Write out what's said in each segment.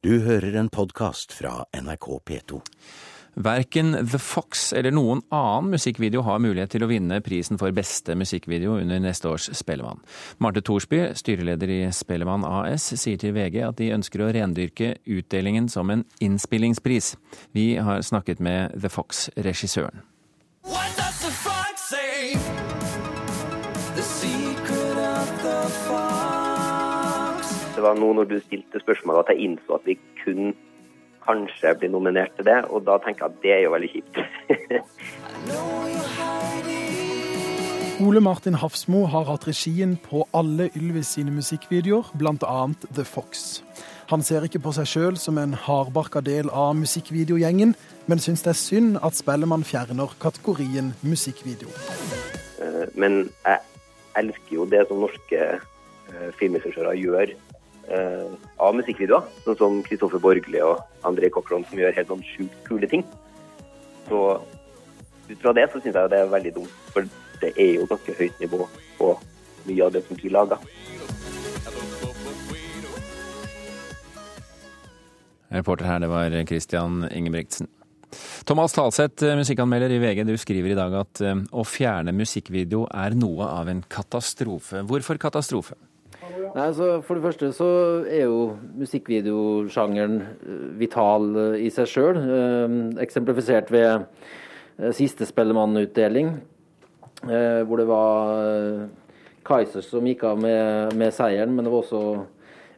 Du hører en podkast fra NRK P2. Verken The Fox eller noen annen musikkvideo har mulighet til å vinne prisen for beste musikkvideo under neste års Spellemann. Marte Thorsby, styreleder i Spellemann AS, sier til VG at de ønsker å rendyrke utdelingen som en innspillingspris. Vi har snakket med The Fox-regissøren. Det var nå når du stilte spørsmålet at jeg innså at vi kun kanskje blir nominert til det, og da tenker jeg at det er jo veldig kjipt. Ole Martin Hafsmo har hatt regien på alle Ylvis sine musikkvideoer, bl.a. The Fox. Han ser ikke på seg sjøl som en hardbarka del av musikkvideogjengen, men syns det er synd at Spellemann fjerner kategorien musikkvideo. Eh, Men jeg elsker jo det som norske eh, filmregissører gjør eh, av musikkvideoer, sånn som Kristoffer Borgli og André Cochran, som gjør helt sånn sjukt kule ting. Så ut fra det så syns jeg det er veldig dumt, for det er jo ganske høyt nivå på mye av det som blir laga. Reporter her, det var Christian Ingebrigtsen. Thomas Talseth, musikkanmelder i VG, du skriver i dag at eh, å fjerne musikkvideo er noe av en katastrofe. Hvorfor katastrofe? Nei, altså For det første så er jo musikkvideosjangeren eh, vital eh, i seg sjøl. Eksemplifisert ved eh, siste Spellemannutdeling, eh, hvor det var eh, Kaizers som gikk av med, med seieren, men det var også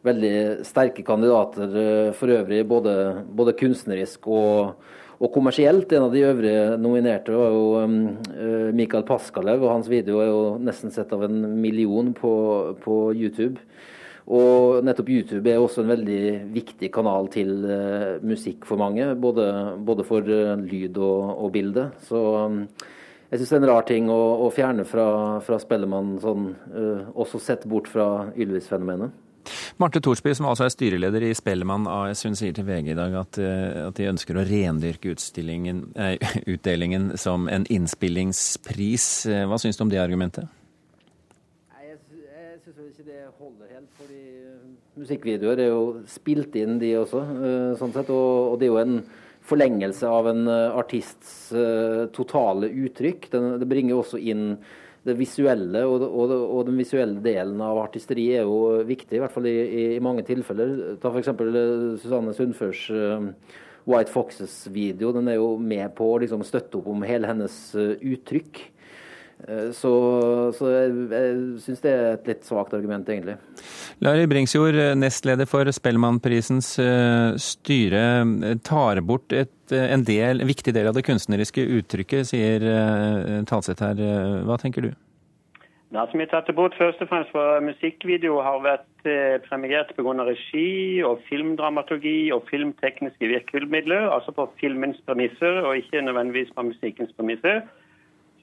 veldig sterke kandidater eh, for øvrig, både, både kunstnerisk og, og kommersielt. En av de øvrige nominerte var jo eh, Mikael Paskalev, og hans video er jo nesten sett av en million på, på YouTube. Og nettopp YouTube er også en veldig viktig kanal til uh, musikk for mange, både, både for uh, lyd og, og bilde. Så um, jeg syns det er en rar ting å, å fjerne fra, fra Spellemann, sånn, uh, også sett bort fra Ylvis-fenomenet. Marte Thorsby, som altså er styreleder i Spellemann AS, hun sier til VG i dag at, eh, at de ønsker å rendyrke eh, utdelingen som en innspillingspris. Eh, Hva syns du om det argumentet? Nei, Jeg, jeg ikke det holder helt, fordi eh, musikkvideoer er jo spilt inn, de også. sånn sett, og, det er jo en forlengelse av en artists totale uttrykk. Det bringer også inn det visuelle, og, og, og den visuelle delen av artisteri er jo viktig, i hvert fall i, i, i mange tilfeller. Ta f.eks. Susanne Sundførs eh, White Foxes-video. Den er jo med på å liksom, støtte opp om hele hennes eh, uttrykk. Eh, Så, så jeg, jeg syns det er et litt svakt argument, egentlig. Larry Bringsjord, eh, nestleder for Spellemannprisens eh, styre, tar bort et, en, del, en viktig del av det kunstneriske uttrykket, sier Talseth her. Hva tenker du? Det som er tatt bort først og fremst for musikkvideo har vært premiert pga. regi og filmdramaturgi og filmtekniske virkemidler, altså på filmens premisser og ikke nødvendigvis på musikkens premisser.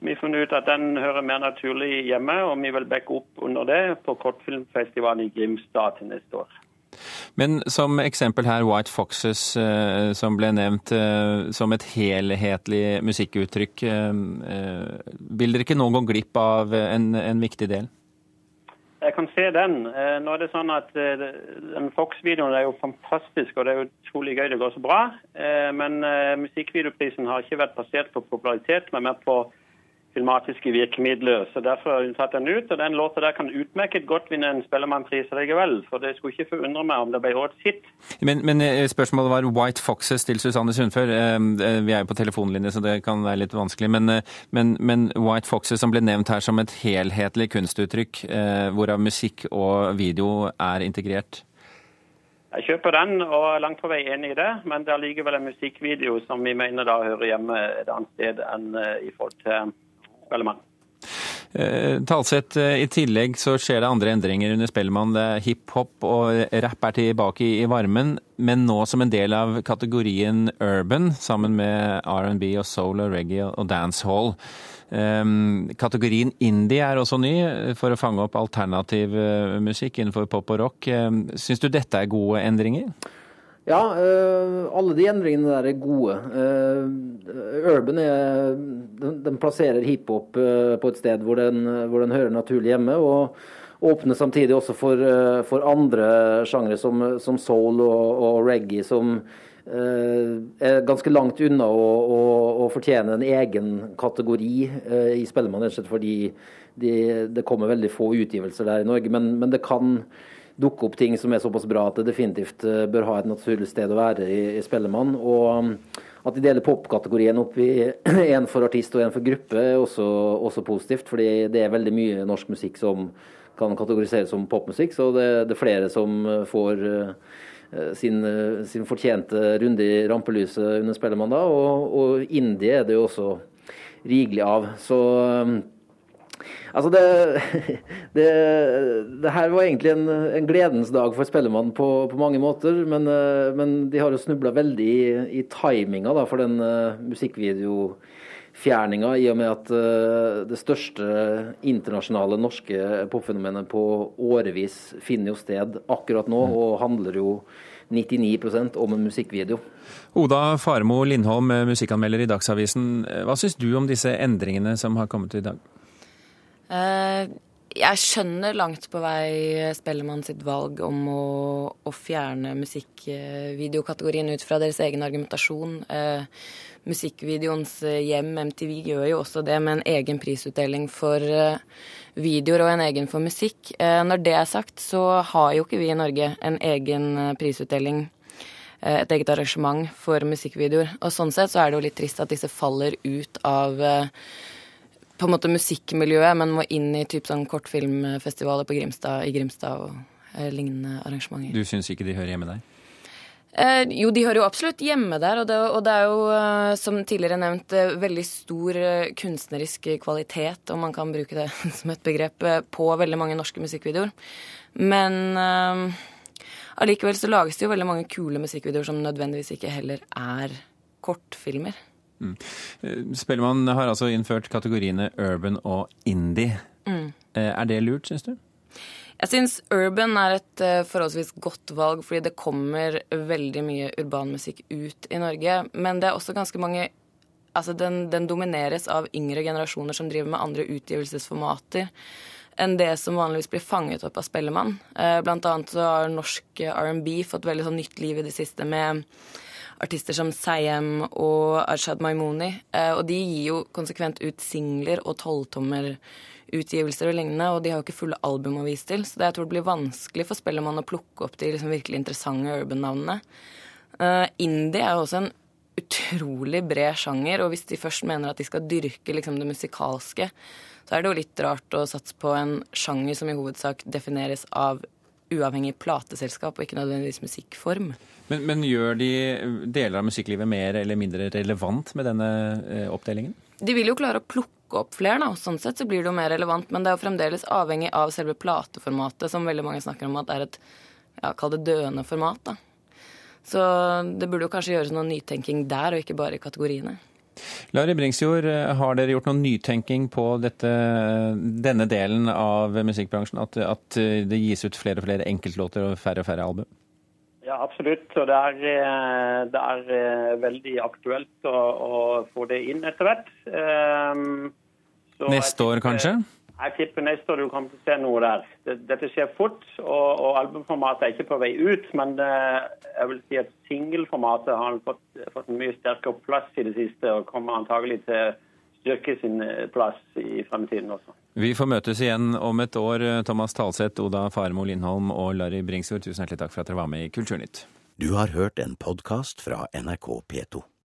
Vi fant ut at den hører mer naturlig hjemme, og vi vil backe opp under det på kortfilmfestivalen i Grimstad til neste år. Men som eksempel her, White Foxes, eh, som ble nevnt eh, som et helhetlig musikkuttrykk. eh, Vil dere ikke nå gå glipp av en, en viktig del? Jeg kan se den. Nå er det sånn at den Fox-videoen er jo fantastisk, og det er jo utrolig gøy det går så bra. Men musikkvideoprisen har ikke vært basert på popularitet, men mer på filmatiske virkemidler. Så derfor har hun tatt den ut. Og den låta der kan utmerket godt vinne en Spellemannpris likevel. For det skulle ikke forundre meg om det ble årets hit. Men, men eh, spørsmålet var White Foxes til Susanne Sundfør. Eh, eh, Vi er jo på telefonlinje, så det kan være litt vanskelig. Men, men, men White Foxes som ble nevnt her som et helhetlig kunstuttrykk, hvorav musikk og video er integrert. Jeg kjøper den og er langt på vei enig i det, men det er likevel en musikkvideo som vi mener da hører hjemme et annet sted enn i forhold til Spellemann. Eh, Talseth, eh, i tillegg så skjer det andre endringer under Spellemann. Hiphop og rapp er tilbake i, varmen, men nå som en del av kategorien urban, sammen med R&B og soul og reggae og dancehall. Um, kategorien indie er også ny, eh, for å fange opp alternativ eh, musikk innenfor pop og rock. Um, Syns du dette er gode endringer? Ja, eh, alle de endringene der er gode. Eh, Urban er, den, den plasserer hiphop eh, på et sted hvor den, hvor den hører naturlig hjemme. Og, åpner samtidig også for, for andre sjangre som, som soul og, og reggae, som er ganske langt unna å, å, å fortjene en egen kategori eh, i Spellemann, rett og slett fordi de, det kommer veldig få utgivelser der i Norge. Men, men det kan dukke opp ting som er såpass bra at det definitivt eh, bør ha et naturlig sted å være i, i Spellemann. Og um, at de deler popkategorien opp i én for artist og én for gruppe, er også, også, positivt. fordi det er veldig mye norsk musikk som kan kategoriseres som popmusikk. Så det, det er flere som eh, får uh, sin, sin, fortjente runde i rampelyset under Spellemann da. Og, og indie er det jo også rigelig av. Så um, Altså det, det, det, her var egentlig en, en gledens dag for Spellemann på, på mange måter. Men, eh, men, de har jo snubla veldig i, i timinga da, for den uh, musikkvideofjerninga, i og med at uh, det største internasjonale norske popfenomenet på årevis finner jo sted akkurat nå, mm. og handler jo 99% om en musikkvideo. Oda Faremo Lindholm, musikkanmelder i Dagsavisen. Hva syns du om disse endringene som har kommet i dag? Eh, jeg skjønner langt på vei Spellemann sitt valg om å, å fjerne musikkvideokategorien ut fra deres egen argumentasjon. Eh, musikkvideoens hjem, MTV, gjør jo også det med en egen prisutdeling for eh, videoer og en egen for musikk. Eh, når det er sagt, så har jo ikke vi i Norge en egen eh, prisutdeling. Eh, et eget arrangement for musikkvideoer. Og sånn sett så er det jo litt trist at disse faller ut av på en måte musikkmiljøet, men må inn i typ sånn kortfilmfestivaler på Grimstad, i Grimstad og eh, lignende arrangementer. Du syns ikke de hører hjemme der? Eh, jo, de hører jo absolutt hjemme der, og det, og det er jo, eh, som tidligere nevnt, eh, veldig stor kunstnerisk kvalitet, om man kan bruke det som et begrep, på veldig mange norske musikkvideoer. Men allikevel så lages det jo veldig mange kule musikkvideoer som nødvendigvis ikke heller er kortfilmer. Mm. Eh, Spellemann har altså innført kategoriene urban og indie. Mm. Eh, er det lurt, syns du? Jeg syns urban er et uh, forholdsvis godt valg, fordi det kommer veldig mye urban musikk ut i Norge. Men det er også ganske mange Altså, den, den domineres av yngre generasjoner som driver med andre utgivelsesformater enn det som vanligvis blir fanget opp av Spellemann. Blant annet så har norsk R&B fått veldig sånn nytt liv i det siste med artister som Sayem og Arshad Maimouni. Eh, og de gir jo konsekvent ut singler og tolvtommerutgivelser og lignende, og de har jo ikke fulle album å vise til, så det jeg tror det blir vanskelig for Spellemann å plukke opp de liksom virkelig interessante urban-navnene. Uh, indie er jo også en utrolig bred sjanger, og hvis de først mener at de skal dyrke liksom, det musikalske, så er det jo litt rart å satse på en sjanger som i hovedsak defineres av uavhengig plateselskap og ikke nødvendigvis musikkform. Men, men, gjør de deler av musikklivet mer eller mindre relevant med denne eh, oppdelingen? De vil jo klare å plukke opp flere, da. Sånn sett så blir det jo mer relevant. Men det er jo fremdeles avhengig av selve plateformatet, som veldig mange snakker om at er et ja, kall det døende format. da. Så det burde jo kanskje gjøres noe nytenking der, og ikke bare i kategoriene. Lari Bringsjord, eh, har dere gjort noen nytenking på dette, denne delen av musikkbransjen? At, at, det gis ut flere og flere enkeltlåter og færre og færre album? Ja, absolutt. Og det er, eh, det er eh, veldig aktuelt å, å, få det inn etter hvert. Um, Neste år, kanskje? Jeg tipper neste år du kommer til å se noe der. Dette skjer fort, og, og albumformatet er ikke på vei ut. Men det, jeg vil si at singelformatet har fått, fått, en mye sterkere plass i det siste, og kommer antagelig til å styrke sin eh, plass i fremtiden også. Vi får møtes igjen om et år. Thomas Talseth, Oda Faremo Lindholm og Larry Bringsfjord, tusen hjertelig takk for at dere var med i Kulturnytt. Du har hørt en podkast fra NRK P2.